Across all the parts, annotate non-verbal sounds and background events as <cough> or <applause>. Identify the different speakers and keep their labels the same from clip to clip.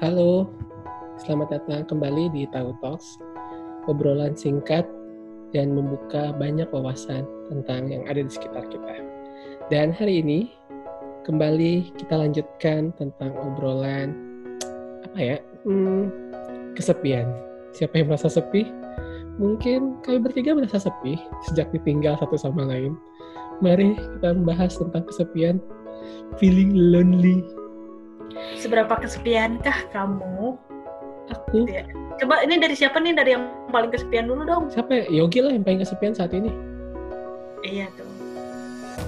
Speaker 1: Halo, selamat datang kembali di Tahu Talks, obrolan singkat dan membuka banyak wawasan tentang yang ada di sekitar kita. Dan hari ini kembali kita lanjutkan tentang obrolan apa ya? Hmm, kesepian. Siapa yang merasa sepi? Mungkin kami bertiga merasa sepi sejak ditinggal satu sama lain. Mari kita membahas tentang kesepian, feeling lonely
Speaker 2: Seberapa kesepiankah kamu?
Speaker 1: Aku.
Speaker 2: Gitu ya. Coba ini dari siapa nih? Dari yang paling kesepian dulu dong.
Speaker 1: Siapa ya? Yogi lah yang paling kesepian saat ini.
Speaker 2: Iya tuh.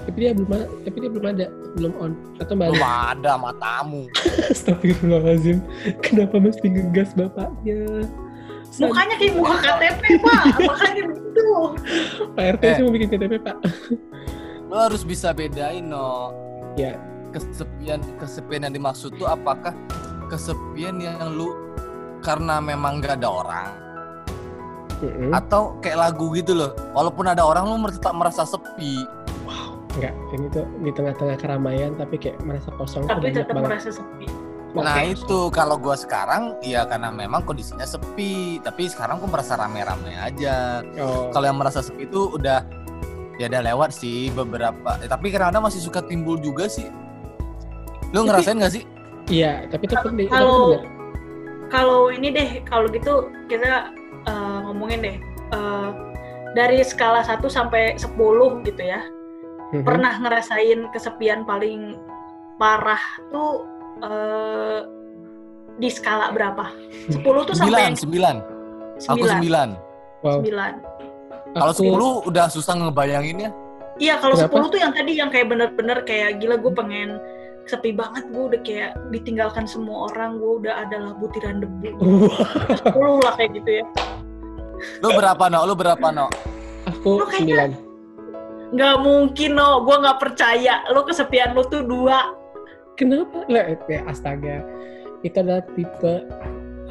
Speaker 1: Tapi dia belum ada, tapi dia belum ada, belum on. Atau mbak
Speaker 3: Belum ada matamu. <laughs>
Speaker 1: Astagfirullahaladzim. Kenapa mesti ngegas bapaknya?
Speaker 2: Mukanya kayak muka KTP, Pak. Makanya begitu.
Speaker 1: Pak RT
Speaker 3: Eh.
Speaker 1: sih mau bikin KTP, Pak.
Speaker 3: Lo harus bisa bedain no.
Speaker 1: Ya.
Speaker 3: Kesepian kesepian yang dimaksud tuh apakah kesepian yang lu karena memang gak ada orang
Speaker 1: Mm-mm.
Speaker 3: atau kayak lagu gitu loh. Walaupun ada orang lu tetap merasa sepi.
Speaker 1: Enggak, ini tuh di tengah-tengah keramaian tapi kayak merasa kosong
Speaker 2: Tapi tetap
Speaker 1: banget.
Speaker 2: merasa sepi.
Speaker 3: Nah itu kalau gua sekarang ya karena memang kondisinya sepi. Tapi sekarang gua merasa rame-rame aja.
Speaker 1: Oh,
Speaker 3: Kalau yang merasa sepi itu udah ya udah lewat sih beberapa. Eh, tapi kadang-kadang masih suka timbul juga sih. Lu ngerasain gak sih?
Speaker 1: iya, tapi itu penting.
Speaker 2: Kalau kalau ini deh, kalau gitu kita eh, ngomongin deh eh, dari skala 1 sampai 10 gitu ya.
Speaker 1: Mhm.
Speaker 2: Pernah ngerasain kesepian paling parah tuh eh, di skala berapa? 10 tuh sampai yang
Speaker 3: Sembilan, sembilan. Aku
Speaker 2: 9.
Speaker 3: sembilan.
Speaker 1: Wow.
Speaker 2: 9.
Speaker 3: Kalau
Speaker 1: Aku-
Speaker 3: sepuluh udah susah ngebayanginnya.
Speaker 2: Iya kalau
Speaker 1: Kenapa?
Speaker 2: 10 tuh yang tadi yang kayak bener-bener kayak gila gue pengen sepi banget gue udah kayak ditinggalkan semua orang gue udah adalah butiran debu 10 lah kayak gitu ya
Speaker 3: Lu berapa no? Lu berapa no?
Speaker 1: aku sembilan.
Speaker 2: nggak mungkin no gue nggak percaya lo kesepian lo tuh dua
Speaker 1: Kenapa? Lah, kayak astaga. Itu adalah tipe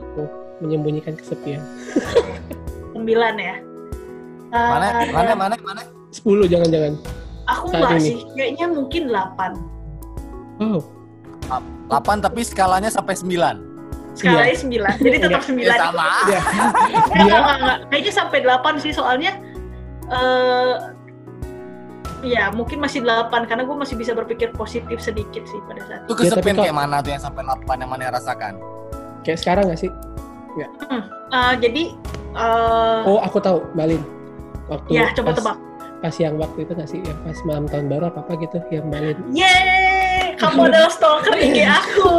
Speaker 1: aku menyembunyikan kesepian.
Speaker 2: 9 ya
Speaker 3: Mana?
Speaker 2: Eh,
Speaker 3: Mana? Mana? Mana?
Speaker 1: 10 jangan-jangan.
Speaker 2: aku
Speaker 1: saat
Speaker 2: nggak
Speaker 1: ini?
Speaker 2: sih kayaknya mungkin 8
Speaker 1: Wow.
Speaker 3: 8 tapi skalanya sampai 9
Speaker 2: skalanya 9 jadi tetap 9
Speaker 3: Ya sama.
Speaker 1: Ya.
Speaker 2: Eh,
Speaker 1: Dia
Speaker 2: enggak, enggak, enggak. Kayaknya sampai 8 sih soalnya eh ya mungkin masih 8 karena gue masih bisa berpikir positif sedikit sih pada saat
Speaker 3: Itu
Speaker 1: Ya, tapi
Speaker 3: kesepian
Speaker 1: kok-
Speaker 3: kayak mana tuh yang sampai 8 yang mana yang rasakan?
Speaker 1: kayak sekarang gak sih?
Speaker 2: Eh, jadi eh
Speaker 1: Oh, aku tahu, Balin. Waktu
Speaker 2: ya coba
Speaker 1: pas,
Speaker 2: tebak.
Speaker 1: pas yang waktu itu gak sih? Yang pas malam tahun baru apa apa gitu yang Balin.
Speaker 2: Yeay, kamu adalah stalker IG aku.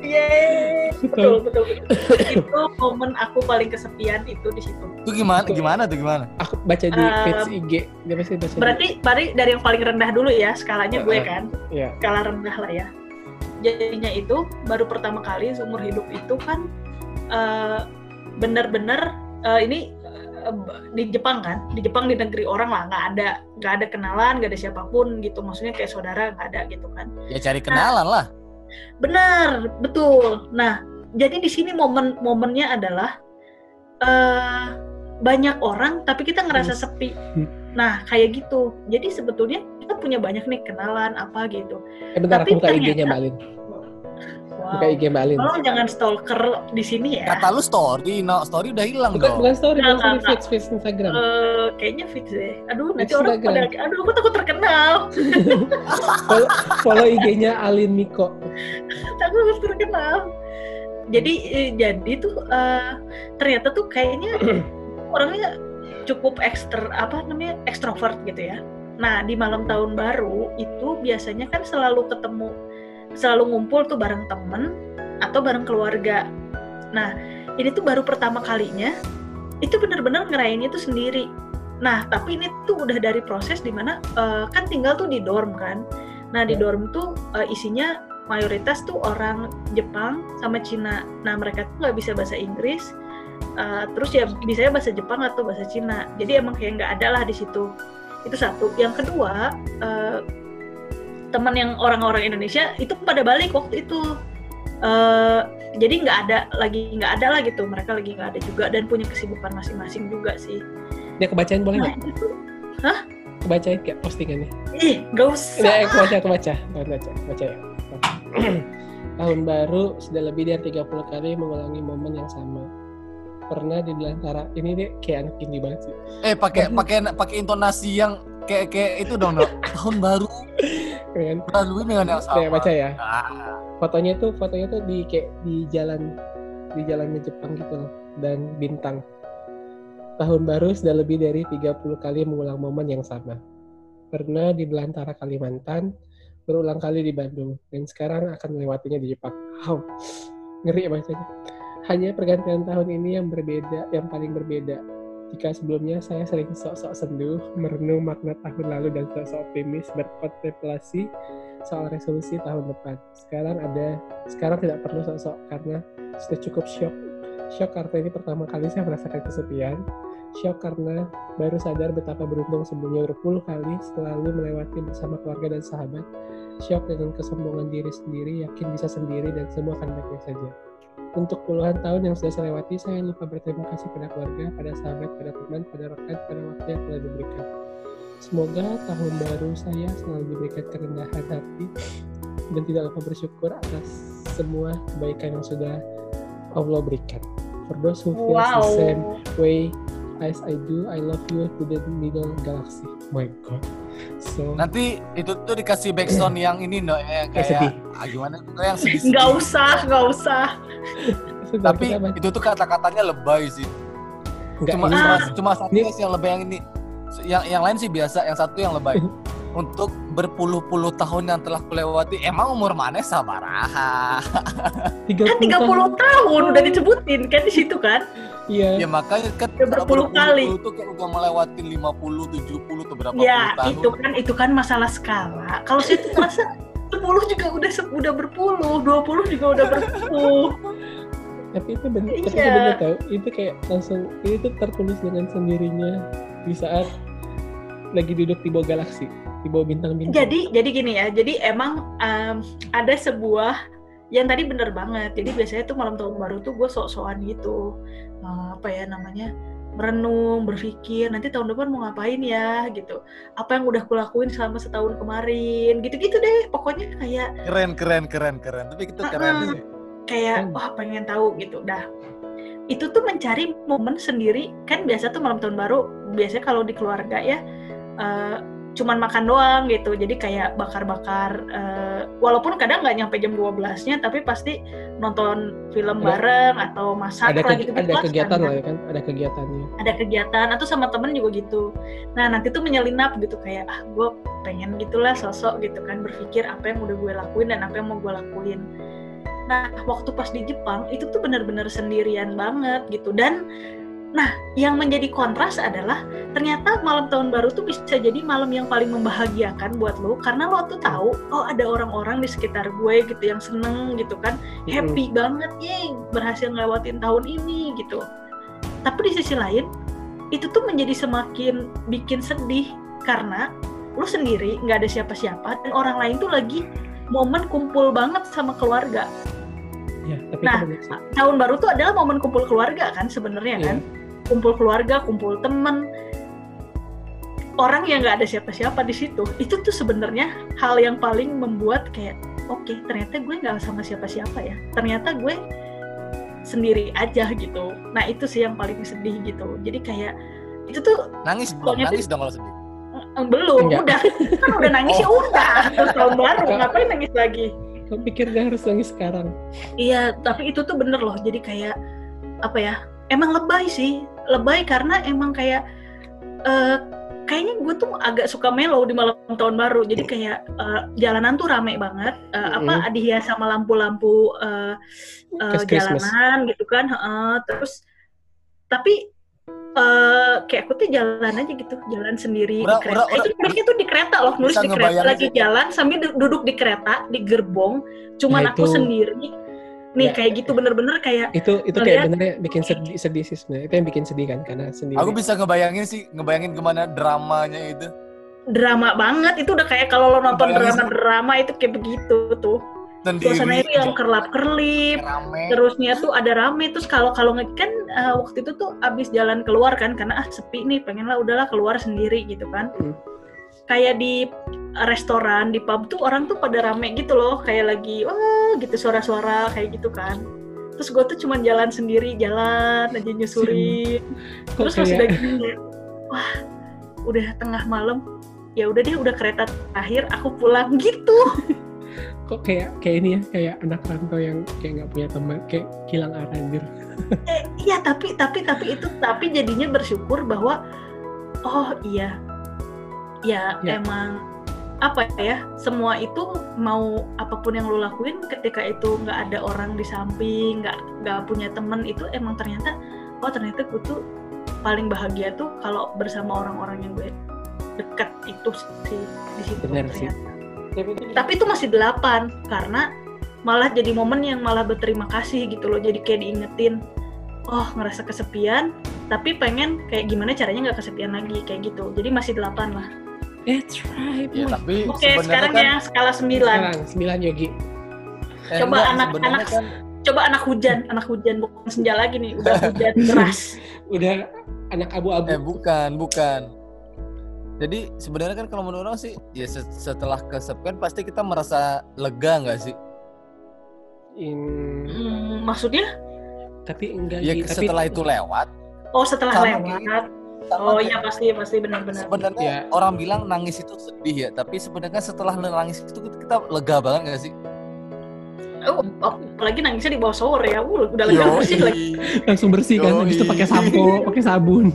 Speaker 2: Yeay. Betul, betul, betul. itu momen aku paling kesepian itu di situ.
Speaker 3: Itu gimana? Gimana tuh gimana?
Speaker 1: Aku baca di
Speaker 2: Um,
Speaker 1: page IG. Dia pasti baca di-
Speaker 2: Berarti dari dari yang paling rendah dulu ya, skalanya gue
Speaker 1: Eh, eh.
Speaker 2: kan.
Speaker 1: Iya.
Speaker 2: skala rendah lah ya. Jadinya itu baru pertama kali seumur hidup itu kan eh, benar-benar eh, ini di Jepang kan, di Jepang di negeri orang lah nggak ada nggak ada kenalan, nggak ada siapa pun gitu. Maksudnya kayak saudara nggak ada gitu kan.
Speaker 3: Ya cari kenalan lah.
Speaker 2: Benar, betul. Nah, jadi di sini momen-momennya adalah eh banyak orang tapi kita ngerasa sepi.
Speaker 1: Hmm.
Speaker 2: Nah, kayak gitu. Jadi sebetulnya kita punya banyak nih kenalan apa gitu.
Speaker 1: Eh bentar,
Speaker 2: Tapi
Speaker 1: aku buka
Speaker 2: ternyata-
Speaker 1: Balin.
Speaker 2: Wow.
Speaker 1: Buka IG Balin.
Speaker 2: Tolong jangan stalker di sini ya.
Speaker 3: Kata lu story, no story udah hilang
Speaker 1: Bukan,
Speaker 3: dong.
Speaker 1: bukan story, bukan story, feeds Instagram.
Speaker 2: Eh, kayaknya fit deh. Aduh, nanti orang
Speaker 1: Instagram.
Speaker 2: pada, aduh aku takut terkenal. <laughs>
Speaker 1: follow, follow IG-nya Alin Miko.
Speaker 2: takut terkenal. Jadi eh, jadi tuh eh, ternyata tuh kayaknya <clears throat> orangnya cukup ekster apa namanya ekstrovert gitu ya. Nah di malam tahun baru itu biasanya kan selalu ketemu, selalu ngumpul tuh bareng temen atau bareng keluarga. Nah ini tuh baru pertama kalinya itu benar-benar ngerayainnya tuh sendiri. Nah tapi ini tuh udah dari proses di mana eh, kan tinggal tuh di dorm kan. Nah di
Speaker 1: Ya.
Speaker 2: dorm tuh eh, isinya mayoritas tuh orang Jepang sama Cina. Nah mereka tuh nggak bisa bahasa Inggris, uh, terus ya bisanya bahasa Jepang atau bahasa Cina. Jadi emang kayak nggak ada lah di situ. Itu satu. Yang kedua uh, teman yang orang-orang Indonesia itu pada balik waktu itu. Uh, jadi nggak ada lagi nggak ada lah gitu. Mereka lagi nggak ada juga dan punya kesibukan masing-masing juga sih.
Speaker 1: Dia kebacain boleh
Speaker 2: Nah
Speaker 1: nggak?
Speaker 2: itu,
Speaker 1: Kebacain kayak postingannya.
Speaker 2: ih gak usah.
Speaker 1: Udah, aku baca, aku baca. Aku baca, baca ya. <clears throat> Tahun baru sudah lebih dari 30 kali mengulangi momen yang sama. Pernah di belantara ini deh kayak anak indie banget sih.
Speaker 3: Eh pakai pakai pakai intonasi yang kayak kayak itu dong, Dok. <laughs> Tahun baru
Speaker 1: Kan?
Speaker 3: lalui dengan yang sama.
Speaker 1: Saya baca ya.
Speaker 3: Ah,
Speaker 1: Fotonya tuh fotonya tuh di kayak di jalan di jalannya Jepang gitu loh dan bintang. Tahun baru sudah lebih dari 30 kali mengulang momen yang sama. Pernah di belantara Kalimantan, berulang kali di Bandung, dan sekarang akan melewatinya di Jepang. Wow, ngeri ya bacanya. Hanya pergantian tahun ini yang berbeda, yang paling berbeda. Jika sebelumnya saya sering sok-sok senduh, merenung makna tahun lalu dan sok-sok optimis berkontemplasi soal resolusi tahun depan. Sekarang ada, sekarang tidak perlu sok-sok karena sudah cukup shock. Shock karena ini pertama kali saya merasakan kesepian. Shock karena baru sadar betapa beruntung sebelumnya berpuluh kali selalu melewati bersama keluarga dan sahabat. Shock dengan kesombongan diri sendiri, yakin bisa sendiri dan semua akan baik-baik saja. Untuk puluhan tahun yang sudah saya lewati, saya lupa berterima kasih pada keluarga, pada sahabat, pada teman, pada rekan, pada waktu yang telah diberikan. Semoga tahun baru saya selalu diberikan kerendahan hati dan tidak lupa bersyukur atas semua kebaikan yang sudah Allah berikan. For those who feel
Speaker 2: Wow.
Speaker 1: the same way as I do, I love you to the middle galaxy. My God. So,
Speaker 3: Nanti itu tuh dikasih backsound yang ini no yang
Speaker 1: Kayak
Speaker 3: kayak
Speaker 1: sedih.
Speaker 3: ah, gimana tuh yang sedih.
Speaker 2: Nggak usah, nggak usah. <laughs>
Speaker 3: Tapi itu tuh kata-katanya lebay sih.
Speaker 1: nggak
Speaker 3: Cuma
Speaker 1: ini,
Speaker 3: cuma,
Speaker 2: Ah.
Speaker 3: cuma satu
Speaker 1: Ini-
Speaker 3: sih yang lebay yang ini. Yang yang lain sih biasa, yang satu yang lebay. <laughs> Untuk berpuluh-puluh tahun yang telah kulewati, emang umur mana sabaraha?
Speaker 1: 30 <laughs>
Speaker 2: Kan 30 tahun udah disebutin kan di situ kan?
Speaker 1: Iya.
Speaker 3: Ya makanya kan
Speaker 2: Udah berpuluh kali.
Speaker 3: tuh kayak udah melewatin 50, 70 tuh berapa
Speaker 2: Ya,
Speaker 3: puluh tahun.
Speaker 2: itu kan itu kan masalah skala. Kalau saya tuh 10 juga udah udah berpuluh, 20 juga udah berpuluh.
Speaker 1: tapi itu benar tapi itu
Speaker 2: Iya.
Speaker 1: benar tau itu kayak langsung itu tertulis dengan sendirinya di saat lagi duduk di bawah galaksi di bawah bintang-bintang
Speaker 2: Jadi jadi gini ya. Jadi emang em, ada sebuah yang tadi bener banget. Jadi biasanya tuh malam tahun baru tuh gue sok-sokan gitu. Eh, apa ya namanya? Merenung, berpikir nanti tahun depan mau ngapain ya gitu. Apa yang udah kulakuin selama setahun kemarin, gitu-gitu deh. Pokoknya kayak
Speaker 3: Keren, keren, keren, keren. Tapi itu keren
Speaker 2: Mm-mm.
Speaker 3: sih.
Speaker 2: kayak
Speaker 1: Hmm.
Speaker 2: wah pengen tahu gitu dah itu tuh mencari momen sendiri kan biasa tuh malam tahun baru biasanya kalau di keluarga ya eh, cuman makan doang gitu. Jadi kayak bakar-bakar eh, walaupun kadang nggak nyampe jam 12-nya tapi pasti nonton film
Speaker 1: Ada-
Speaker 2: bareng atau masak
Speaker 1: ada
Speaker 2: lah gitu
Speaker 1: ada kegiatan lah ya kan? Ada kegiatannya.
Speaker 2: Ada kegiatan atau sama temen juga gitu. Nah nanti tuh menyelinap gitu kayak ah gue pengen gitulah sosok gitu kan berpikir apa yang udah gue lakuin dan apa yang mau gue lakuin. Nah waktu pas di Jepang itu tuh benar-benar sendirian banget gitu. Dan nah yang menjadi kontras adalah ternyata malam tahun baru tuh bisa jadi malam yang paling membahagiakan buat lo karena lo tuh tahu oh ada orang-orang di sekitar gue gitu yang seneng gitu kan happy banget ye berhasil ngelewatin tahun ini gitu. Tapi di sisi lain itu tuh menjadi semakin bikin sedih karena lu sendiri nggak ada siapa-siapa dan orang lain tuh lagi momen kumpul banget sama keluarga.
Speaker 1: Ya tapi
Speaker 2: Nah,
Speaker 1: sih.
Speaker 2: tahun baru tuh adalah momen kumpul keluarga kan sebenarnya
Speaker 1: Iya.
Speaker 2: kan kumpul keluarga kumpul temen orang yang nggak ada siapa-siapa di situ itu tuh sebenarnya hal yang paling membuat kayak oke ternyata gue nggak sama siapa-siapa ya. Ternyata gue sendiri aja gitu. Nah itu sih yang paling sedih gitu. Jadi kayak itu tuh
Speaker 3: Nangis dong, nangis dong kalau sedih.
Speaker 2: eh, belum
Speaker 1: Enggak.
Speaker 2: udah. <laughs> Kan udah nangis ya udah terus tahun baru ngapain nangis lagi?
Speaker 1: Kau pikir dia harus nangis sekarang?
Speaker 2: Iya, tapi itu tuh bener loh. Jadi kayak apa ya? Emang lebay sih, lebay karena emang kayak eh kayaknya gue tuh agak suka melo di malam tahun baru. Jadi kayak eh, jalanan tuh rame banget. Eh, Apa dihias sama lampu-lampu
Speaker 1: Kayak Christmas.
Speaker 2: jalanan gitu kan. heeh. terus tapi eh kayak aku tuh jalan aja gitu, jalan sendiri
Speaker 3: Udah,
Speaker 2: di kereta.
Speaker 3: udah,
Speaker 2: Itu nulisnya tuh di kereta loh, nulis di kereta lagi
Speaker 3: sih.
Speaker 2: jalan sambil du- duduk di kereta di gerbong, cuman
Speaker 1: Nah,
Speaker 2: aku
Speaker 1: itu-
Speaker 2: sendiri. Nih
Speaker 1: Ya.
Speaker 2: kayak gitu bener-bener kayak
Speaker 1: itu itu kayak benernya bikin sedih sedih sih sebenarnya itu yang bikin sedih kan karena sendiri
Speaker 3: Aku bisa ngebayangin sih, ngebayangin gimana dramanya itu.
Speaker 2: drama banget. Itu udah kayak kalau lo nonton drama-drama itu kayak begitu tuh.
Speaker 3: Sendiri.
Speaker 2: Suasananya itu yang kerlap-kerlip,
Speaker 3: rame.
Speaker 2: terusnya tuh ada rame terus kalau kalau kan eh, waktu itu tuh abis jalan keluar kan karena ah sepi nih pengen lah udahlah keluar sendiri gitu kan
Speaker 1: Hmm.
Speaker 2: Kayak di restoran di pub tuh orang tuh pada rame gitu loh kayak lagi wah gitu suara-suara kayak gitu kan. Terus gue tuh cuman jalan sendiri jalan aja nyusurin
Speaker 1: Kok <laughs>
Speaker 2: terus pas udah gini wah udah tengah malam ya udah deh udah kereta terakhir aku pulang <laughs> gitu.
Speaker 1: Kok kayak kayak ini ya kayak anak rantau yang kayak nggak punya teman kayak hilang arah anjir.
Speaker 2: eh, iya tapi tapi tapi itu tapi jadinya bersyukur bahwa oh iya ya,
Speaker 1: Ya.
Speaker 2: emang apa ya semua itu mau apa pun yang lo lakuin ketika itu nggak ada orang di samping nggak nggak punya temen itu emang ternyata oh ternyata gue tuh paling bahagia tuh kalau bersama orang-orang yang gue dekat itu sih di situ
Speaker 1: Benar sih.
Speaker 2: ternyata tapi itu masih delapan karena malah jadi momen yang malah berterima kasih gitu loh jadi kayak diingetin oh ngerasa kesepian tapi pengen kayak gimana caranya nggak kesepian lagi kayak gitu jadi masih delapan lah
Speaker 1: That's right.
Speaker 3: Ya, tapi
Speaker 2: oke sekarang
Speaker 3: kan,
Speaker 2: ya skala sembilan
Speaker 1: Sekarang sembilan Yogi.
Speaker 3: eh,
Speaker 2: coba
Speaker 3: enggak,
Speaker 2: anak-
Speaker 3: sebenarnya
Speaker 2: anak-
Speaker 3: kan
Speaker 2: coba anak hujan anak hujan bukan senja lagi nih udah <laughs> hujan deras
Speaker 1: Udah anak abu-abu.
Speaker 3: Eh bukan, bukan. Jadi sebenarnya kan kalau menurut orang sih, ya se- setelah kesepian pasti kita merasa lega nggak sih?
Speaker 1: In-
Speaker 2: Hmm, maksudnya
Speaker 1: tapi enggak
Speaker 3: Ya
Speaker 1: tapi
Speaker 3: setelah itu lewat.
Speaker 2: oh setelah lewat
Speaker 3: sama
Speaker 2: oh iya pasti pasti benar-benar
Speaker 3: Sebenarnya
Speaker 1: Ya.
Speaker 3: orang bilang nangis itu sedih ya, tapi sebenarnya setelah nangis itu kita lega banget nggak sih?
Speaker 2: oh, oh, apalagi nangisnya di bawah shower ya. Uh, udah lega bersih lagi.
Speaker 1: Langsung bersih kan habis itu pakai sampo pakai sabun. <laughs>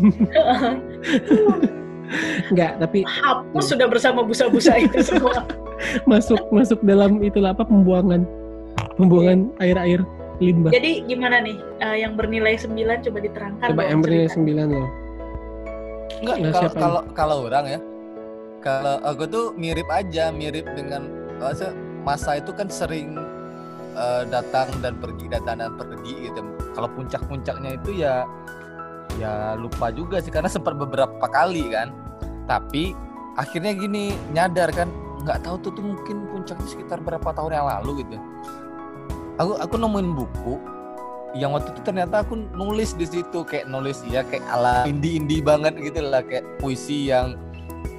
Speaker 1: Enggak tapi
Speaker 2: hapus sudah bersama busa-busa <laughs> itu semua.
Speaker 1: Masuk masuk dalam itu apa pembuangan pembuangan air-air limbah.
Speaker 2: Jadi gimana nih eh, yang bernilai 9 coba diterangkan
Speaker 1: coba yang bernilai
Speaker 2: cerita.
Speaker 1: sembilan loh
Speaker 3: Enggak, kalau kalau kalau orang ya, kalau aku tuh mirip aja, mirip dengan masa masa itu kan sering eh, datang dan pergi, datang dan pergi gitu. Kalau puncak-puncaknya itu ya ya lupa juga sih karena sempat beberapa kali kan. Tapi akhirnya gini nyadar kan, nggak tahu tuh tuh mungkin puncaknya sekitar berapa tahun yang lalu gitu. Aku aku nemuin buku yang waktu itu ternyata aku nulis di situ kayak nulis ya kayak ala indie indie banget gitu lah kayak puisi yang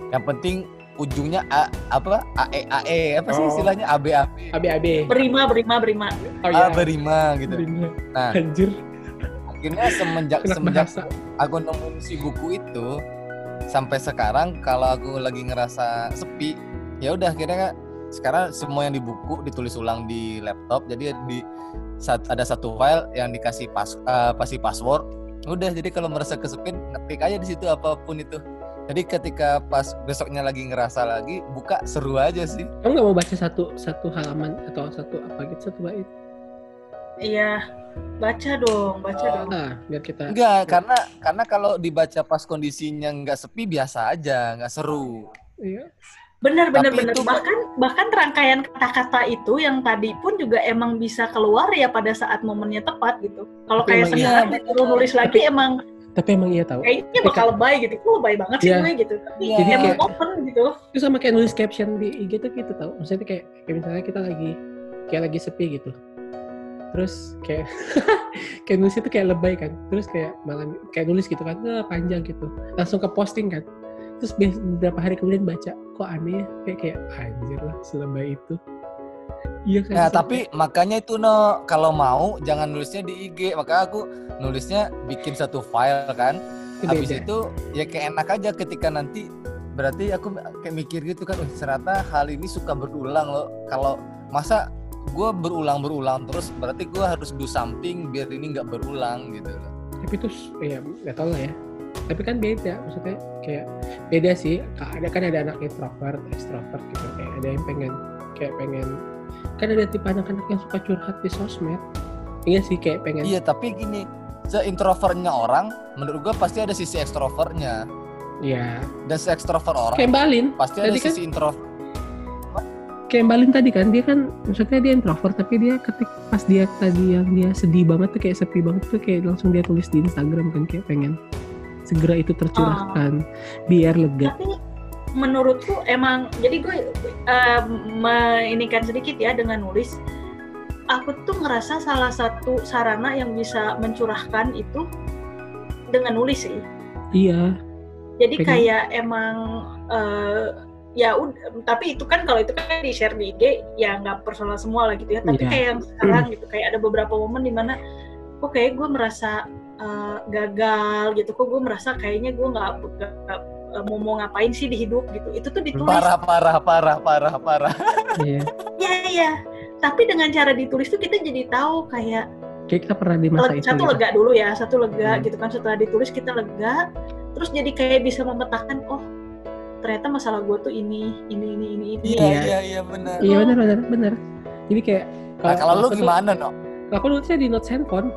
Speaker 3: yang penting ujungnya a, apa ae ae apa sih
Speaker 1: Oh.
Speaker 3: istilahnya? Ab ab
Speaker 1: ABAB
Speaker 2: berima berima berima.
Speaker 1: Oh
Speaker 3: a
Speaker 1: iya
Speaker 3: berima gitu.
Speaker 1: Berima.
Speaker 3: nah
Speaker 1: anjir.
Speaker 3: akhirnya semenjak
Speaker 1: Anak
Speaker 3: semenjak
Speaker 1: bahasa.
Speaker 3: aku nemuin si buku itu sampai sekarang kalau aku lagi ngerasa sepi ya udah akhirnya sekarang semua yang di buku ditulis ulang di laptop jadi di saat ada satu file yang dikasih pas eh, pasti password. Udah jadi kalau merasa kesepian ngetik aja di situ apa pun itu. Jadi ketika pas besoknya lagi ngerasa lagi buka seru aja sih.
Speaker 1: Kamu nggak mau baca satu satu halaman atau satu apa gitu satu bait?
Speaker 2: Iya baca dong baca
Speaker 3: Oh.
Speaker 2: dong.
Speaker 1: ah biar kita
Speaker 3: enggak karena karena kalau dibaca pas kondisinya nggak sepi biasa aja nggak seru.
Speaker 1: Iya
Speaker 2: benar benar
Speaker 3: Tapi
Speaker 2: benar.
Speaker 3: itu-
Speaker 2: bahkan bahkan rangkaian kata-kata itu yang tadi pun juga emang bisa keluar ya pada saat momennya tepat gitu. Kalau kayak
Speaker 1: iya.
Speaker 2: sekarang disuruh nulis lagi emang
Speaker 1: tapi emang iya tahu.
Speaker 2: kayaknya bakal lebay gitu. Kok lebay banget sih
Speaker 1: Iya.
Speaker 2: gue gitu. Tapi
Speaker 3: Iya.
Speaker 1: Jadi
Speaker 2: emang
Speaker 1: kayak-
Speaker 2: open gitu.
Speaker 1: itu sama kayak nulis caption di IG tuh gitu tau maksudnya kayak, kayak misalnya kita lagi kayak lagi sepi gitu. Terus kayak <laughs> kayak nulis itu kayak lebay kan. Terus kayak malam kayak nulis gitu kan "Wah, panjang gitu. Langsung ke posting kan terus be- beberapa hari kemudian baca kok aneh ya kayak kayak anjir lah selebay itu iya kan
Speaker 3: Nah, tapi makanya itu no kalau mau jangan nulisnya di IG. Maka aku nulisnya bikin satu file kan.
Speaker 1: itu
Speaker 3: Habis
Speaker 1: beda.
Speaker 3: itu ya kayak enak aja ketika nanti berarti aku kayak mikir gitu kan, "Wih, ternyata hal ini suka berulang loh. Kalau masa gue berulang-berulang terus berarti gue harus do something biar ini nggak berulang gitu loh.
Speaker 1: tapi itu s- ya nggak tahu lah ya tapi kan beda maksudnya kayak beda sih. Ada kan ada anak introvert extrovert gitu kayak ada yang pengen kayak pengen kan ada tipe anak-anak yang suka curhat di sosmed. Iya sih kayak pengen.
Speaker 3: Iya, tapi gini, se-introvertnya orang, menurut gue pasti ada sisi ekstrovertnya.
Speaker 1: iya.
Speaker 3: Dan se-ekstrovert orang
Speaker 1: kayak Balin
Speaker 3: pasti ada
Speaker 1: kan
Speaker 3: sisi introvert.
Speaker 1: kayak Balin tadi kan dia kan maksudnya dia introvert tapi dia ketik pas dia tadi yang dia sedih banget tuh kayak sepi banget tuh kayak langsung dia tulis di Instagram kan kayak pengen segera itu tercurahkan biar lega.
Speaker 2: Tapi menurutku emang jadi gue eh, meinikan sedikit ya dengan nulis aku tuh ngerasa salah satu sarana yang bisa mencurahkan itu dengan nulis sih.
Speaker 1: Iya.
Speaker 2: Jadi
Speaker 1: Pengen-
Speaker 2: kayak emang eh, ya tapi itu kan kalau itu kan di share di IG ya nggak personal semua lah gitu ya. Tapi
Speaker 1: Iya.
Speaker 2: kayak yang sekarang gitu kayak ada beberapa momen di mana kok kayak gue merasa uh, gagal gitu kok gue merasa kayaknya gue nggak uh, mau mau ngapain sih di hidup gitu itu tuh ditulis
Speaker 3: Parah, parah, parah, parah, parah.
Speaker 1: Iya.
Speaker 2: Iya iya. Tapi dengan cara ditulis tuh kita jadi tahu kayak
Speaker 1: Kayak kita pernah di masa itu.
Speaker 2: satu
Speaker 1: gitu.
Speaker 2: lega dulu ya, satu lega
Speaker 1: Hmm.
Speaker 2: gitu kan setelah ditulis kita lega, terus jadi kayak bisa memetakan oh ternyata masalah gue tuh ini, ini, ini, ini, ini.
Speaker 3: Iya,
Speaker 1: Iya.
Speaker 3: iya, iya, benar.
Speaker 1: Iya benar benar benar. Jadi kayak
Speaker 3: Nah, kalau lu
Speaker 1: tuh-
Speaker 3: gimana, no?
Speaker 1: Kalau aku nulisnya di notes handphone.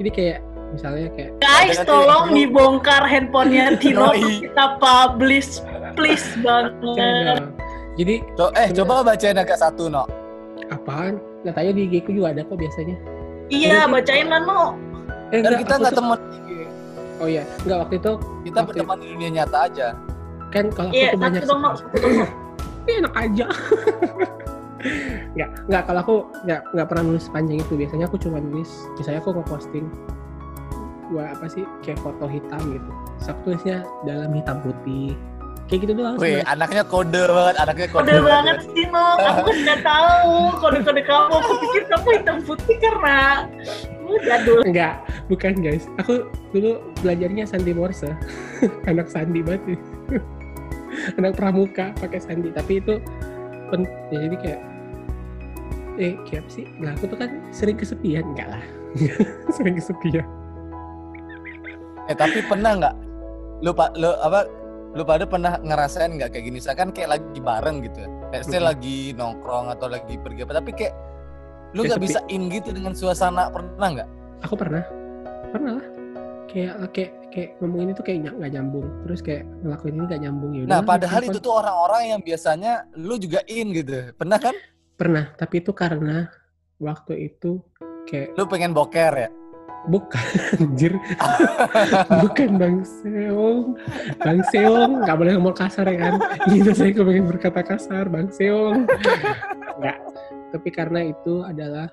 Speaker 1: Jadi kayak misalnya kayak
Speaker 2: Guys, tolong dibongkar handphonenya <laughs> Tino kita publish, please banget.
Speaker 1: Nah, jadi
Speaker 3: Co- eh, coba bacain agak satu, no.
Speaker 1: apaan? Nggak tahu di IG ku juga ada kok biasanya.
Speaker 2: Iya, bacain lah no.
Speaker 1: Eh,
Speaker 3: Kan kita nggak
Speaker 1: tuh-
Speaker 3: teman,
Speaker 1: Oh iya, nggak waktu itu
Speaker 3: kita
Speaker 1: Oke.
Speaker 3: berteman di dunia nyata aja.
Speaker 1: kan kalau aku
Speaker 2: Iya,
Speaker 1: tuh banyak
Speaker 2: no.
Speaker 1: tapi <laughs> enak aja. <laughs> nggak nggak kalau aku nggak nggak pernah nulis panjang itu biasanya aku cuma nulis misalnya aku nge-posting gua apa sih kayak foto hitam gitu aku tulisnya dalam hitam putih kayak gitu doang
Speaker 3: Wih, anaknya kode banget, anaknya kode,
Speaker 2: Kode banget sih no, aku kan nggak tahu kode-kode kamu. Aku pikir kamu hitam putih karena lu jadul.
Speaker 1: Enggak, bukan guys. Aku dulu belajarnya sandi morse. <laughs> Anak sandi banget. <laughs> Anak pramuka pakai sandi, tapi itu pen, ya jadi kayak eh kayak apa sih? Nah, aku tuh kan sering kesepian, enggak lah. <laughs> sering kesepian.
Speaker 3: Eh, tapi pernah nggak? Lu, pa- lu apa? Lu pada pernah ngerasain nggak kayak gini? Misalkan kayak lagi bareng gitu. ya. Kayak saya
Speaker 1: Mhm.
Speaker 3: lagi nongkrong atau lagi pergi apa, tapi kayak lu nggak bisa in gitu dengan suasana pernah nggak?
Speaker 1: Aku pernah. Pernah lah. Kayak kayak kayak ngomong ini tuh kayak nggak nyambung. Terus kayak ngelakuin ini nggak nyambung ya.
Speaker 3: Nah, padahal itu tuh orang-orang yang biasanya lu juga in gitu. Pernah kan? <laughs>
Speaker 1: pernah, tapi itu karena waktu itu kayak
Speaker 3: Lu pengen boker ya?
Speaker 1: Bukan, <laughs> anjir. Bukan Bang Seong. Bang Seong, nggak boleh ngomong kasar ya kan. Gitu saya kepengen berkata kasar, Bang Seong. Nggak. Tapi karena itu adalah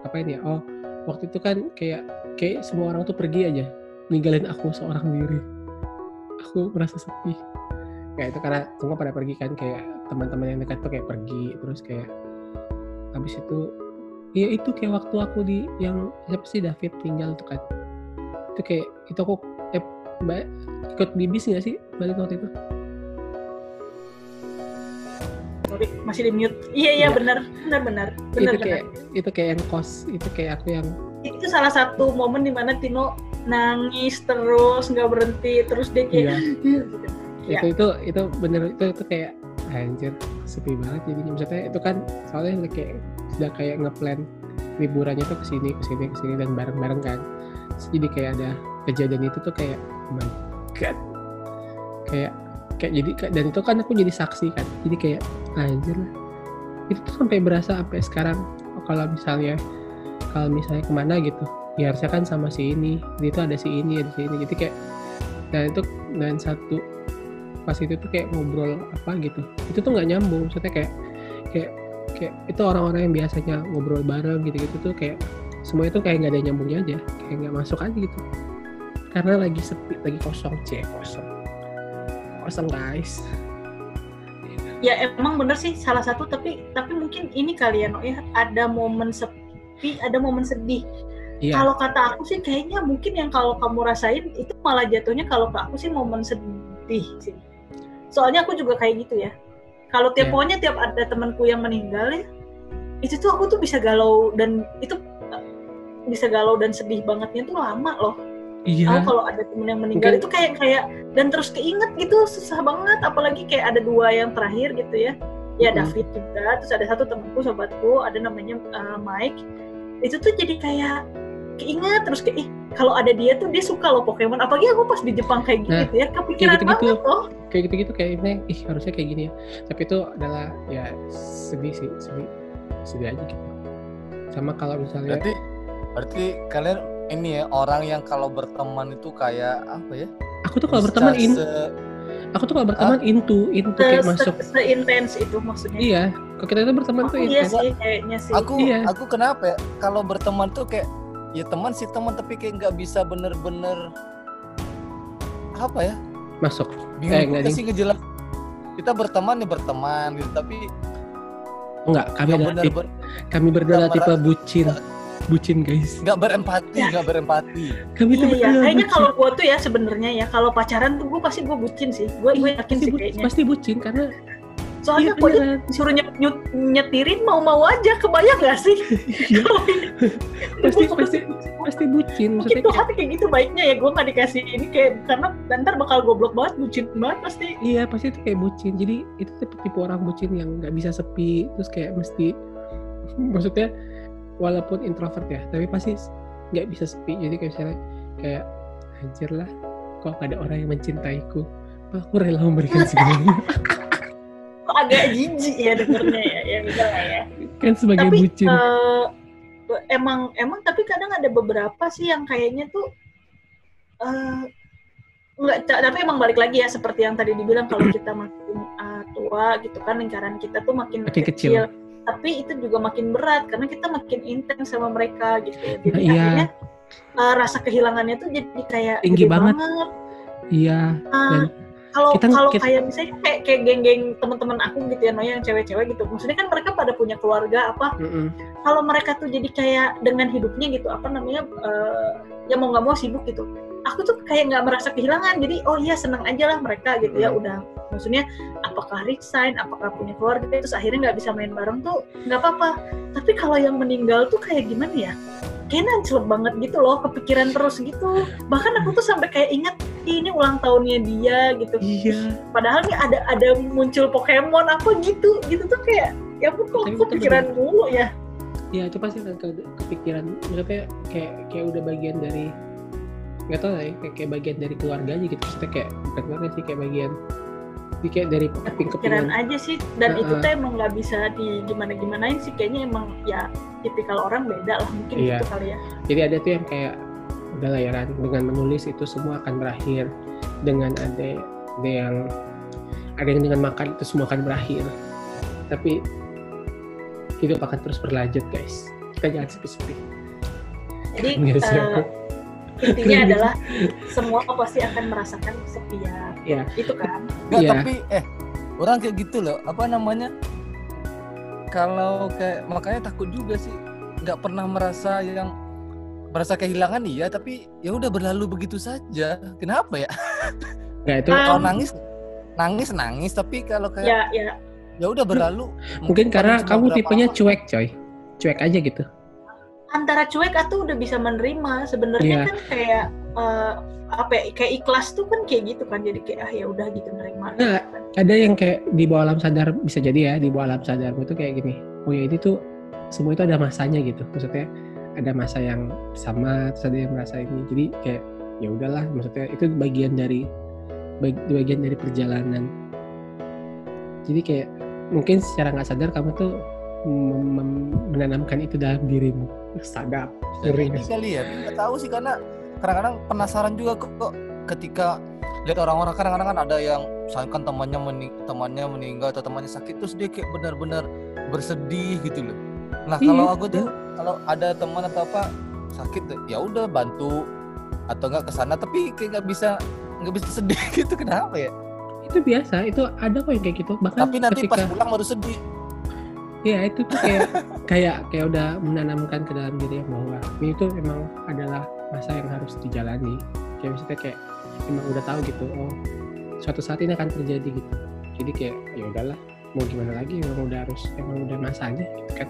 Speaker 1: apa ini ya? Oh, waktu itu kan kayak kayak semua orang tuh pergi aja, ninggalin aku seorang diri. Aku merasa sepi. Kayak itu karena semua pada pergi kan kayak teman-teman yang dekat tuh kayak pergi terus kayak habis itu Iya itu kayak waktu aku di yang siapa sih David tinggal tuh kan. Itu kayak itu aku eh mbak ikut di bis nggak sih balik waktu itu?
Speaker 2: Sorry, masih di mute. Iya iya
Speaker 1: Iya.
Speaker 2: benar, benar benar, benar
Speaker 1: itu kayak itu kayak yang kos itu kayak aku yang
Speaker 2: Itu salah satu momen di mana Tino nangis terus nggak berhenti terus dia kayak
Speaker 1: iya
Speaker 2: gitu. <laughs> Iya.
Speaker 1: itu itu itu bener itu itu kayak anjir sepi banget jadinya. Maksudnya itu kan soalnya kayak sudah kayak ngeplan liburannya tuh ke sini ke sini ke sini dan bareng bareng kan. Terus jadi kayak ada kejadian itu tuh kayak oh my god. Kayak kayak jadi dan itu kan aku jadi saksi kan. Jadi kayak anjir. Lah itu tuh sampai berasa sampai sekarang. Kalau misalnya kalau misalnya ke mana gitu ya harusnya kan sama si ini. Dia tuh ada si ini ada si ini. Jadi kayak dan itu dan satu pas itu tuh kayak ngobrol apa gitu. Itu tuh nggak nyambung maksudnya kayak kayak kayak itu orang-orang yang biasanya ngobrol bareng gitu-gitu tuh kayak semua itu kayak nggak ada nyambungnya aja kayak nggak masuk aja gitu. Karena lagi sepi lagi kosong. C kosong. Kosong guys.
Speaker 2: Ya emang bener sih salah satu tapi tapi mungkin ini kali ya ya. Ada momen sepi, ada momen sedih.
Speaker 1: iya.
Speaker 2: Kalau kata aku sih kayaknya mungkin yang kalau kamu rasain itu malah jatuhnya kalau ke aku sih momen sedih sih. Soalnya aku juga kayak gitu ya. Kalau tiap pokoknya tiap ada temanku yang meninggal ya, itu tuh aku tuh bisa galau dan itu bisa galau dan sedih bangetnya tuh lama loh.
Speaker 1: iya
Speaker 2: Tahu kalau ada temen yang meninggal
Speaker 1: Mungkin-
Speaker 2: itu kayak kayak dan terus keinget gitu susah banget apalagi kayak ada dua yang terakhir gitu ya. Ya
Speaker 1: Mm-mm.
Speaker 2: David juga, terus ada satu temanku sobatku ada namanya uh, Mike. Itu tuh jadi kayak keinget terus kayak ih kalau ada dia tuh dia suka loh Pokemon apalagi aku pas di Jepang kayak
Speaker 1: Nah,
Speaker 2: gitu ya kepikiran
Speaker 1: gitu-gitu.
Speaker 2: banget loh.
Speaker 1: Kayak gitu-gitu kayaknya ih harusnya kayak gini ya tapi itu adalah ya sedih sih sedih sedih aja gitu sama kalau misalnya
Speaker 3: Berarti berarti kalian ini ya orang yang kalau berteman itu kayak apa ya?
Speaker 1: aku tuh kalau berteman in
Speaker 3: se-
Speaker 1: aku tuh kalau berteman into into
Speaker 2: Se,
Speaker 1: kayak
Speaker 2: se,
Speaker 1: masuk
Speaker 2: seintens itu maksudnya.
Speaker 1: iya kalau kita itu berteman
Speaker 2: Aku
Speaker 1: tuh
Speaker 2: iya
Speaker 1: intens
Speaker 2: sih kayaknya sih.
Speaker 3: aku
Speaker 1: Iya.
Speaker 3: aku kenapa ya? Kalau berteman tuh kayak ya teman sih teman tapi kayak nggak bisa bener-bener apa ya?
Speaker 1: Masuk
Speaker 3: Bingung
Speaker 1: Eh, nggak
Speaker 3: juga
Speaker 1: ding.
Speaker 3: sih ngejelas. kita berteman nih berteman gitu tapi
Speaker 1: Enggak, kami adalah tipe,
Speaker 3: benar-benar
Speaker 1: kami berdua tipe bucin. Bucin, guys.
Speaker 3: nggak berempati nggak berempati
Speaker 1: Kami tuh
Speaker 2: Iya, iya. Kayaknya kalau gue tuh ya sebenarnya ya kalau pacaran tuh gue pasti gue bucin sih. Gue gue yakin
Speaker 1: pasti,
Speaker 2: sih
Speaker 1: bu-
Speaker 2: kayaknya.
Speaker 1: pasti bucin karena
Speaker 2: Soalnya
Speaker 1: iya
Speaker 2: aja
Speaker 1: beneran.
Speaker 2: disuruh nyet- nyet- nyetirin mau-mau aja. Kebayang gak sih?
Speaker 1: Iya, <laughs> pasti pasti pasti bucin
Speaker 2: mungkin
Speaker 1: maksudnya
Speaker 2: tuh
Speaker 1: kayak,
Speaker 2: hati kayak gitu baiknya ya gue nggak dikasih ini kayak karena ntar bakal goblok banget bucin banget pasti
Speaker 1: iya pasti itu kayak bucin jadi itu tipe, tipe orang bucin yang nggak bisa sepi terus kayak mesti <laughs> maksudnya walaupun introvert ya tapi pasti nggak bisa sepi jadi kayak misalnya kayak anjir lah kok ada orang yang mencintaiku aku rela memberikan <laughs> segalanya
Speaker 2: agak jijik ya dengernya ya ya lah ya
Speaker 1: kan sebagai
Speaker 2: tapi
Speaker 1: bucin
Speaker 2: eh, emang emang tapi kadang ada beberapa sih yang kayaknya tuh eh nggak ta- tapi emang balik lagi ya seperti yang tadi dibilang kalau <clears throat> kita makin eh, tua gitu kan lingkaran kita tuh makin,
Speaker 1: Makin kecil.
Speaker 2: tapi itu juga makin berat karena kita makin intens sama mereka gitu jadi
Speaker 1: Nah, iya.
Speaker 2: akhirnya eh, rasa kehilangannya tuh jadi kayak
Speaker 1: Tinggi
Speaker 2: gede
Speaker 1: banget.
Speaker 2: iya
Speaker 1: Dan
Speaker 2: kalau
Speaker 1: kita-
Speaker 2: kalau
Speaker 1: kita-
Speaker 2: kayak misalnya kayak kayak geng-geng teman-teman aku gitu ya Noya yang cewek-cewek gitu. Maksudnya kan mereka pada punya keluarga apa?
Speaker 1: Mm-mm.
Speaker 2: kalau mereka tuh jadi kayak dengan hidupnya gitu apa namanya eh, ya mau nggak mau sibuk gitu. Aku tuh kayak nggak merasa kehilangan. Jadi oh iya seneng aja lah mereka gitu ya
Speaker 1: Hmm.
Speaker 2: udah. Maksudnya apakah resign apakah punya keluarga terus akhirnya nggak bisa main bareng tuh nggak apa-apa. Tapi kalau yang meninggal tuh kayak gimana ya? Kayaknya ancelep banget gitu loh kepikiran terus gitu. Bahkan aku tuh sampai kayak ingat "Ih, ini ulang tahunnya dia gitu.
Speaker 1: Iya.
Speaker 2: Padahal nih ada ada muncul Pokemon apa gitu gitu tuh kayak ya ampun kok
Speaker 1: Tapi
Speaker 2: kok
Speaker 1: betul,
Speaker 2: pikiran mulu ya.
Speaker 1: Iya itu pasti ke- kepikiran. Maksudnya kayak kayak udah bagian dari nggak tahu lah ya kayak, kayak bagian dari keluarga aja gitu. Maksudnya kayak bukan keluarga sih kayak bagian jadi kayak dari keping
Speaker 2: pikiran
Speaker 1: kepingan
Speaker 2: aja sih. Dan itu
Speaker 1: Heeh.
Speaker 2: tuh emang nggak bisa di gimana gimanain sih. Kayaknya emang ya tipikal orang beda lah mungkin
Speaker 1: Iya.
Speaker 2: gitu kali ya.
Speaker 1: Jadi ada tuh yang kayak udah lah ya dengan menulis itu semua akan berakhir dengan ada ada yang ada yang dengan makan itu semua akan berakhir. Tapi hidup akan terus berlanjut guys. Kita jangan sepi-sepi
Speaker 2: jadi
Speaker 1: Yes, ya.
Speaker 2: intinya <laughs> adalah semua pasti akan merasakan kesepian.
Speaker 1: Iya.
Speaker 2: itu kan?
Speaker 3: Nggak,
Speaker 1: Iya.
Speaker 3: tapi eh orang kayak gitu loh. Apa namanya? Kalau kayak makanya takut juga sih. Nggak pernah merasa yang merasa kehilangan iya tapi ya udah berlalu begitu saja. Kenapa ya?
Speaker 1: Nggak itu
Speaker 3: kalau nangis nangis nangis tapi kalau kayak
Speaker 2: ya ya.
Speaker 3: ya udah berlalu.
Speaker 1: Mungkin karena kamu tipenya
Speaker 3: lama.
Speaker 1: cuek coy. Cuek aja gitu.
Speaker 2: Antara cuek atau udah bisa menerima sebenarnya kan kayak eh, apa ya kayak ikhlas tuh kan kayak gitu kan jadi kayak ah ya udah gitu nerima
Speaker 1: Nah,
Speaker 2: gitu kan.
Speaker 1: ada yang kayak di bawah alam sadar bisa jadi ya di bawah alam sadarmu itu kayak gini. Oh ya ini tuh semua itu ada masanya gitu maksudnya ada masa yang sama terus ada yang merasa ini jadi kayak ya udahlah maksudnya itu bagian dari bag- bagian dari perjalanan jadi kayak mungkin secara nggak sadar kamu tuh mem- mem- menanamkan itu dalam dirimu sadap sih?
Speaker 3: kali ya, nggak tahu sih karena kadang-kadang penasaran juga kok, kok ketika lihat orang-orang kadang-kadang kan ada yang misalkan temannya mening temannya meninggal atau temannya sakit terus dia kayak benar-benar bersedih gitu loh. Nah
Speaker 1: Iya,
Speaker 3: kalau aku tuh kalau ada teman atau apa sakit ya udah bantu atau enggak ke sana tapi kayak nggak bisa nggak bisa sedih <laughs> gitu kenapa ya?
Speaker 1: itu biasa itu ada kok yang kayak gitu bahkan
Speaker 3: Tapi nanti
Speaker 1: ketika
Speaker 3: pas pulang baru sedih.
Speaker 1: Iya itu tuh kayak <laughs> kayak kayak udah menanamkan ke dalam diri bahwa ini tuh emang adalah masa yang harus dijalani. Kayak maksudnya kayak emang udah tahu gitu. Oh suatu saat ini akan terjadi gitu. Jadi kayak ya udahlah mau gimana lagi emang udah harus emang udah masanya gitu kan.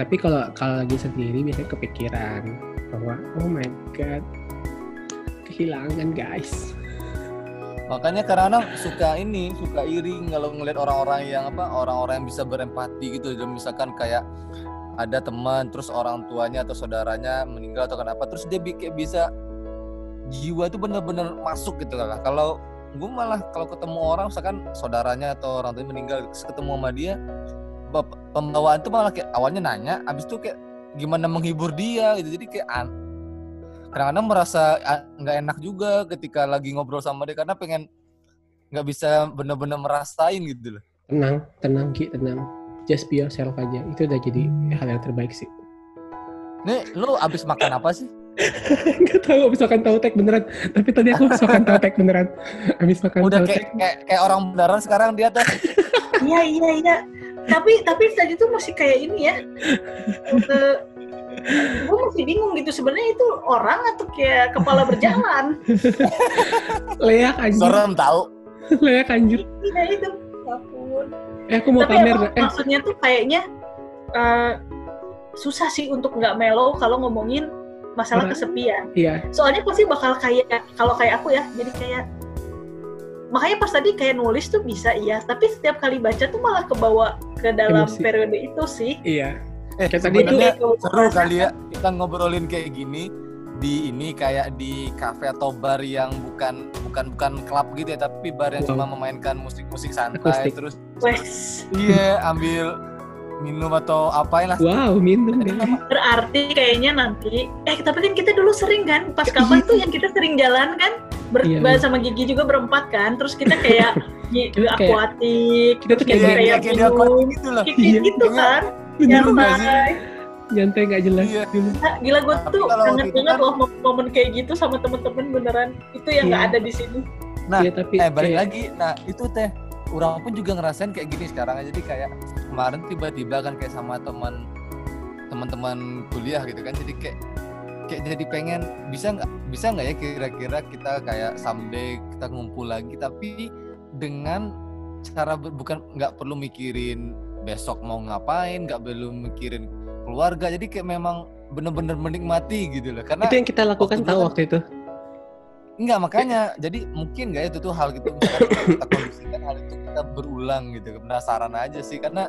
Speaker 1: Tapi kalau kalau lagi sendiri biasanya kepikiran bahwa oh my god kehilangan guys.
Speaker 3: Makanya kadang-kadang suka ini, suka iri kalau ngeliat orang-orang yang apa, orang-orang yang bisa berempati gitu. Dan misalkan kayak ada teman, terus orang tuanya atau saudaranya meninggal atau kenapa, terus dia kayak bisa jiwa itu bener-bener masuk gitu lah. Kalau gue malah kalau ketemu orang, misalkan saudaranya atau orang tuanya meninggal, ketemu sama dia, pembawaan tuh malah kayak awalnya nanya, abis itu kayak gimana menghibur dia gitu. Jadi kayak an- kadang-kadang merasa nggak enak juga ketika lagi ngobrol sama dia karena pengen nggak bisa bener-bener merasain gitu loh.
Speaker 1: Tenang, tenang Ki, tenang. Just be yourself aja. Itu udah jadi hal yang terbaik sih.
Speaker 3: Nih, lu abis makan apa sih? <laughs>
Speaker 1: Nggak tahu abis makan tahu tek beneran. Tapi tadi aku habis makan tahu tek beneran. Abis makan
Speaker 3: Udah kayak, kayak kayak orang beneran sekarang dia tuh.
Speaker 2: Iya iya iya. Tapi tapi tadi tuh masih kayak ini ya. gue masih bingung gitu sebenarnya itu orang atau kayak kepala berjalan.
Speaker 1: Leak anjir.
Speaker 3: Serem tahu.
Speaker 1: Leak anjir.
Speaker 2: Iya itu. Ya ampun.
Speaker 1: Eh aku mau
Speaker 2: Tapi
Speaker 1: pamer.
Speaker 2: emang
Speaker 1: Eh
Speaker 2: maksudnya tuh kayaknya eh, susah sih untuk nggak mellow kalau ngomongin masalah kesepian.
Speaker 1: iya.
Speaker 2: Soalnya pasti bakal kayak kalau kayak aku ya, jadi kayak makanya pas tadi kayak nulis tuh bisa iya, tapi setiap kali baca tuh malah kebawa ke dalam
Speaker 1: Emosi.
Speaker 2: periode itu sih.
Speaker 1: Iya.
Speaker 3: Eh,
Speaker 1: Kayak tadi
Speaker 2: Kayak
Speaker 3: seru kali ya kita ngobrolin kayak gini di ini kayak di kafe atau bar yang bukan bukan bukan klub gitu ya tapi bar yang
Speaker 1: Wow.
Speaker 3: cuma memainkan musik-musik santai
Speaker 1: Akustik.
Speaker 3: terus
Speaker 2: Wes,
Speaker 3: iya ambil minum atau apain lah
Speaker 1: Wow, minum
Speaker 3: memang
Speaker 2: berarti kayaknya nanti eh tapi kan kita dulu sering kan pas kapan <laughs> tuh yang kita sering jalan kan ber
Speaker 1: Iya, iya.
Speaker 2: sama Gigi juga berempat kan terus kita kayak <laughs> di
Speaker 1: kayak-
Speaker 2: akuatik
Speaker 1: kita tuh kayak
Speaker 3: iya,
Speaker 2: kayak
Speaker 3: iya, kayak
Speaker 2: minum
Speaker 3: gitu loh
Speaker 2: kayak
Speaker 1: Iya,
Speaker 2: gitu
Speaker 3: iya.
Speaker 2: kan
Speaker 1: Bener
Speaker 3: nggak sih?
Speaker 2: nyantai
Speaker 1: nyantai nggak jelas
Speaker 3: Iya.
Speaker 1: dulu.
Speaker 2: Nah, gila gue tuh kangen
Speaker 3: itu
Speaker 2: banget
Speaker 3: kan-
Speaker 2: loh mom- momen kayak gitu sama temen-temen beneran itu yang nggak
Speaker 1: Iya.
Speaker 2: ada di sini
Speaker 3: Nah,
Speaker 1: Iya, tapi
Speaker 3: eh balik
Speaker 1: kayak-
Speaker 3: lagi nah itu teh orang pun juga ngerasain kayak gini sekarang jadi kayak kemarin tiba-tiba kan kayak sama teman teman-teman kuliah gitu kan jadi kayak kayak jadi pengen bisa nggak bisa nggak ya kira-kira kita kayak someday kita ngumpul lagi tapi dengan cara ber- bukan nggak perlu mikirin besok mau ngapain nggak perlu mikirin keluarga jadi kayak memang bener-bener menikmati gitu loh. Karena
Speaker 1: itu yang kita lakukan
Speaker 3: waktu
Speaker 1: tahu waktu itu.
Speaker 3: Enggak makanya jadi mungkin nggak ya itu tuh hal gitu kita kondisikan hal itu kita berulang gitu. Penasaran aja sih karena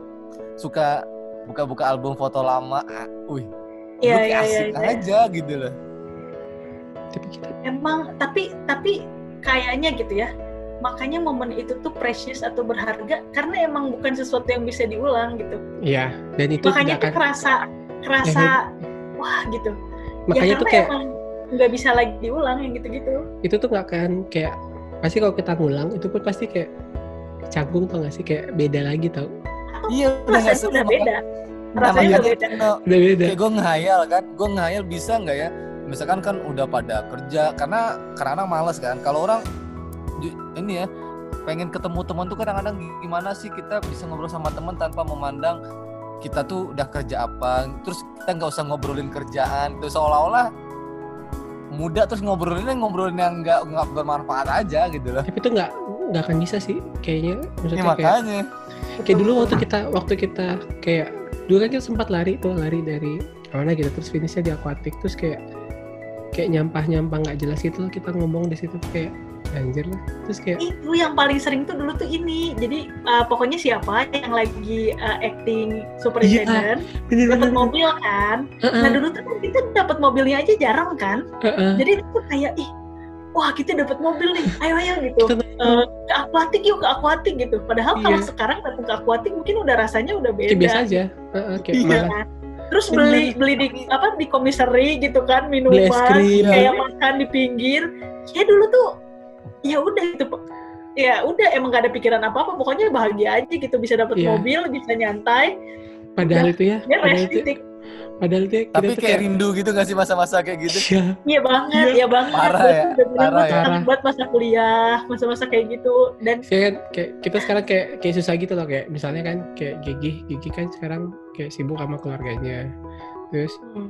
Speaker 3: suka buka-buka album foto lama ah,
Speaker 2: Iya,
Speaker 3: dulu kayak
Speaker 2: iya,
Speaker 3: asik
Speaker 2: iya, iya.
Speaker 3: aja gitu loh.
Speaker 1: Tapi kita
Speaker 2: emang tapi tapi kayaknya gitu ya. Makanya momen itu tuh precious atau berharga karena emang bukan sesuatu yang bisa diulang gitu.
Speaker 1: Iya dan itu
Speaker 2: makanya
Speaker 1: tidak
Speaker 2: tuh
Speaker 1: akan
Speaker 2: kerasa kerasa wah gitu.
Speaker 1: Makanya
Speaker 2: ya
Speaker 1: tuh kayak
Speaker 2: nggak bisa lagi diulang yang gitu-gitu.
Speaker 1: Itu tuh nggak akan kayak pasti kalau kita ngulang itu pun pasti kayak canggung tau gak sih? Kayak beda lagi tau.
Speaker 3: Iya udah
Speaker 2: udah beda rasanya udah
Speaker 3: makanya
Speaker 2: beda.
Speaker 1: Udah beda.
Speaker 3: kayak gue ngehayal kan. Gue ngehayal bisa nggak ya? Misalkan kan udah pada kerja karena karena males kan. Kalau orang ini ya pengen ketemu teman tuh kadang-kadang gimana sih kita bisa ngobrol sama teman tanpa memandang kita tuh udah kerja apa. Terus kita nggak usah ngobrolin kerjaan. Terus seolah-olah muda terus ngobrolinnya ngobrolin yang nggak nggak bermanfaat aja gitu loh.
Speaker 1: Tapi itu nggak nggak akan bisa sih kayaknya.
Speaker 3: Ini
Speaker 1: maksudnya kayak
Speaker 3: makanya.
Speaker 1: kayak dulu waktu kita waktu kita kayak dulu kan kita sempat lari tuh lari dari mana gitu terus finishnya di aquatic terus kayak kayak nyampah nyampah nggak jelas gitu loh kita ngomong di situ kayak anjir lah. Terus kayak
Speaker 2: itu yang paling sering tuh dulu tuh ini. Jadi uh, pokoknya siapa yang lagi uh, acting superintendent
Speaker 1: bener
Speaker 2: dapat
Speaker 1: bener
Speaker 2: mobil kan?
Speaker 1: Heeh,
Speaker 2: nah dulu tuh kita dapat mobilnya aja jarang kan?
Speaker 1: Heeh.
Speaker 2: jadi itu kayak ih wah kita dapat mobil nih ayo ayo gitu. Eh, ke akuatik yuk ke akuatik gitu. Padahal kalau
Speaker 1: Iya.
Speaker 2: sekarang datang ke akuatik mungkin udah rasanya udah beda.
Speaker 1: biasa aja. Heeh, kayak
Speaker 3: Iya.
Speaker 1: malah
Speaker 2: terus beli beli di apa di komisari gitu kan minuman
Speaker 1: krim.
Speaker 2: kayak makan di pinggir. Ya dulu tuh ya udah gitu. Ya udah emang gak ada pikiran apa apa pokoknya bahagia aja gitu bisa dapat
Speaker 1: Iya.
Speaker 2: mobil bisa nyantai.
Speaker 1: Padahal itu ya padahal
Speaker 2: beres
Speaker 1: itu padahal itu ya, kita
Speaker 3: tapi
Speaker 1: tuh
Speaker 3: kayak rindu gitu gak sih masa-masa kayak gitu?
Speaker 1: Iya.
Speaker 2: iya banget
Speaker 1: Iya.
Speaker 2: iya banget.
Speaker 3: Parah ya, parah ya.
Speaker 2: banget masa kuliah masa-masa kayak gitu. Dan
Speaker 1: Kayak kan, kayak kita sekarang kayak kayak susah gitu loh. Kayak misalnya kan kayak Gigi Gigi kan sekarang kayak sibuk sama keluarganya. Terus
Speaker 2: hmm,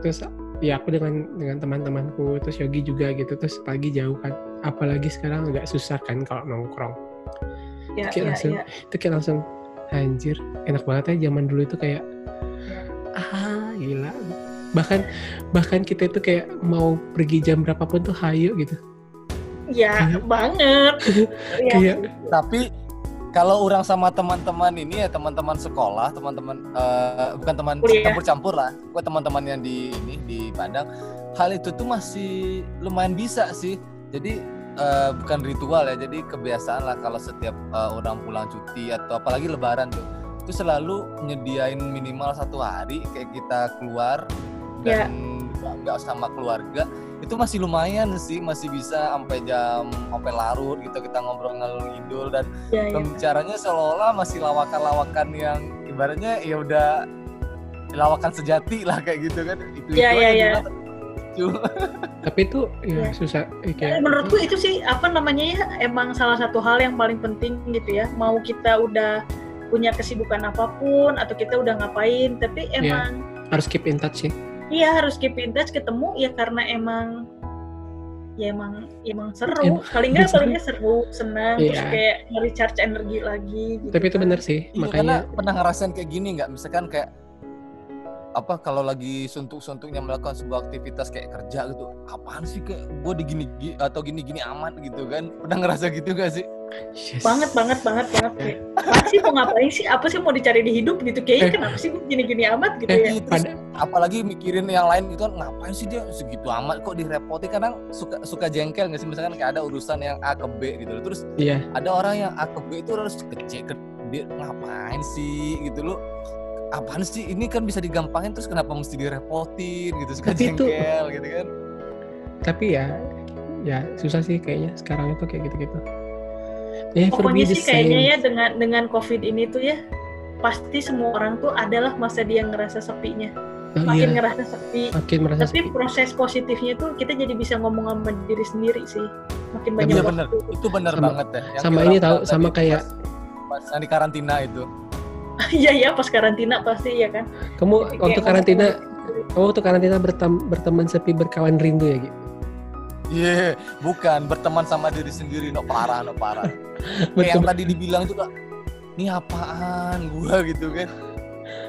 Speaker 1: terus ya aku dengan dengan teman-temanku terus Yogi juga gitu. Terus pagi jauh kan. Apalagi sekarang agak susah kan kalau nongkrong.
Speaker 2: Ya
Speaker 1: Kayak
Speaker 2: ya
Speaker 1: langsung-
Speaker 2: ya.
Speaker 1: itu kayak langsung anjir enak banget ya zaman dulu itu kayak ah gila. Bahkan bahkan kita itu kayak mau pergi jam berapapun tuh hayu gitu.
Speaker 2: Ya
Speaker 1: Iya.
Speaker 2: banget. <laughs> Ya
Speaker 1: kayak
Speaker 3: tapi kalau orang sama teman-teman ini ya teman-teman sekolah teman-teman eh, bukan teman campur-campur lah gue teman-teman yang di ini di Padang hal itu tuh masih lumayan bisa sih. Jadi eh, bukan ritual ya jadi kebiasaan lah kalau setiap eh, orang pulang cuti atau apalagi lebaran tuh itu selalu nyediain minimal satu hari kayak kita keluar
Speaker 2: Ya.
Speaker 3: dan nggak sama keluarga itu masih lumayan sih masih bisa sampai jam sampai larut gitu kita ngobrol ngalur ngidul dan
Speaker 2: ya, ya.
Speaker 3: pembicaranya seolah-olah masih lawakan-lawakan yang ibaratnya ya udah lawakan sejati lah kayak gitu kan itu
Speaker 2: Iya,
Speaker 3: itu
Speaker 2: iya,
Speaker 3: aja
Speaker 2: iya.
Speaker 3: dulu. Lucu. <laughs>
Speaker 1: Tapi itu ya susah. eh, kayak-
Speaker 2: menurutku itu sih apa namanya ya emang salah satu hal yang paling penting gitu ya mau kita udah punya kesibukan apa pun atau kita udah ngapain tapi
Speaker 1: Iya.
Speaker 2: emang
Speaker 1: harus keep in touch sih.
Speaker 2: iya harus keep in touch ketemu ya karena emang ya emang ya emang seru
Speaker 1: Emang-
Speaker 2: paling nggak paling nggak seru senang terus
Speaker 1: Iya.
Speaker 2: kayak nge-recharge energi lagi gitu
Speaker 1: Tapi itu
Speaker 2: kan.
Speaker 1: benar sih.
Speaker 3: Iya, karena
Speaker 1: Makanya
Speaker 3: pernah ngerasain kayak gini nggak? Misalkan kayak apa kalau lagi suntuk-suntuknya melakukan sebuah aktivitas kayak kerja gitu apaan sih kayak gue di gini gi- atau gini-gini amat gitu kan? Pernah ngerasa gitu gak sih?
Speaker 1: Yes.
Speaker 2: banget banget banget banget kayak apa sih mau ngapain sih? Apa sih mau dicari di hidup gitu kayaknya
Speaker 1: Eh.
Speaker 2: kenapa sih gini-gini amat gitu
Speaker 1: Eh,
Speaker 2: ya?
Speaker 3: Iya, terus apalagi mikirin yang lain gitu kan ngapain sih dia? Segitu amat kok direpoti kadang suka suka jengkel nggak sih? Misalkan kayak ada urusan yang A ke B gitu terus
Speaker 1: Iya.
Speaker 3: ada orang yang A ke B itu harus kecek ke dia ngapain sih? gitu loh apaan sih ini kan bisa digampangin terus kenapa mesti direpotin gitu suka
Speaker 1: Tapi itu-
Speaker 3: jengkel gitu kan
Speaker 1: Tapi ya ya susah sih kayaknya sekarang itu kayak gitu-gitu. Ya,
Speaker 2: Pokoknya sih kayaknya ya dengan dengan COVID ini tuh ya pasti semua orang tuh adalah masa dia ngerasa sepinya,
Speaker 1: Oh,
Speaker 2: makin
Speaker 1: iya,
Speaker 2: ngerasa sepi.
Speaker 1: makin merasa
Speaker 2: Tapi
Speaker 1: sepi.
Speaker 2: proses positifnya tuh kita jadi bisa ngomong sama diri sendiri sih, makin banyak waktu.
Speaker 3: bener, itu
Speaker 1: Sama-
Speaker 3: banget ya. Yang
Speaker 1: sama ini tahu, sama
Speaker 3: itu
Speaker 1: kayak-
Speaker 3: pas, pas yang di karantina itu.
Speaker 2: Iya ya pas karantina pasti ya kan.
Speaker 1: Kamu
Speaker 2: Jadi
Speaker 1: waktu
Speaker 2: kayak
Speaker 1: karantina,
Speaker 2: ngomong-
Speaker 1: kamu waktu karantina bertem- berteman sepi berkawan rindu ya, gitu.
Speaker 3: Iya, bukan berteman sama diri sendiri, no parah, no parah. <laughs> Kayak yang tadi dibilang itu kak, ini apaan gua <laughs> gitu kan.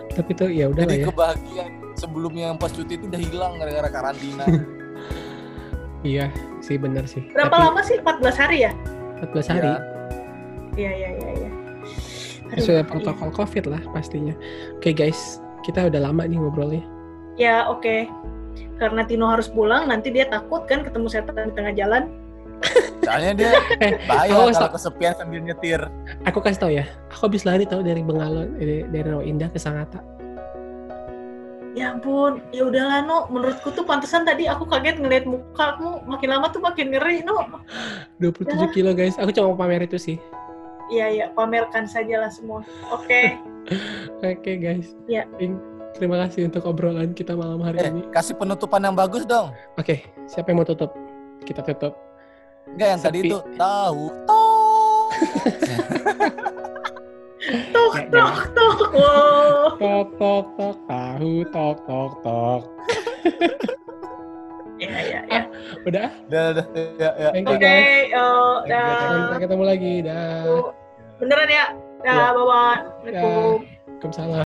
Speaker 1: Tapi tuh ya udah
Speaker 3: Jadi
Speaker 1: ya.
Speaker 3: kebahagiaan sebelumnya yang pas cuti itu udah hilang gara-gara karantina. <laughs>
Speaker 1: Iya, sih benar sih.
Speaker 2: Berapa
Speaker 1: Tapi
Speaker 2: lama sih? 14 hari ya?
Speaker 1: 14 hari.
Speaker 3: Iya.
Speaker 2: Iya iya iya iya. Aduh,
Speaker 1: Sesuai protokol COVID lah pastinya. Oke guys, kita udah lama nih ngobrolnya.
Speaker 2: Ya oke. Karena Tino harus pulang, nanti dia takut kan ketemu setan di tengah jalan.
Speaker 3: Soalnya dia <laughs>
Speaker 1: Eh,
Speaker 3: bahaya
Speaker 1: awas,
Speaker 3: kalau kesepian sambil nyetir.
Speaker 1: Aku kasih tau ya, aku habis lari tahu dari Bengalon, eh, dari Rawa Indah ke Sangatta.
Speaker 2: Ya ampun, ya udahlah No. Menurutku tuh pantesan tadi aku kaget ngeliat mukamu makin lama tuh makin ngeri No.
Speaker 1: 27
Speaker 2: Ya.
Speaker 1: kilo guys, aku cuma mau pamer itu sih.
Speaker 2: Iya ya, pamerkan sajalah semua. Oke. <laughs>
Speaker 1: Oke guys.
Speaker 2: Ya.
Speaker 1: Ting- Terima kasih untuk obrolan kita malam hari
Speaker 3: Eh,
Speaker 1: ini.
Speaker 3: kasih penutupan yang bagus dong.
Speaker 1: Oke, siapa yang mau tutup? Kita tutup.
Speaker 3: Enggak yang tadi itu tahu.
Speaker 1: Ya,
Speaker 2: tuk tuk. Wow.
Speaker 1: Tok tok tok tahu tok tok tok. <laughs>
Speaker 2: Ya ya ya.
Speaker 1: Udah,
Speaker 3: Udah, udah, ya, ya.
Speaker 2: Oke,
Speaker 1: guys.
Speaker 2: oh,
Speaker 1: Sampai
Speaker 2: dah.
Speaker 1: ketemu lagi. Dah.
Speaker 2: Beneran ya? Dah,
Speaker 1: Ya.
Speaker 2: bye-bye. Assalamualaikum.
Speaker 1: Waalaikumsalam.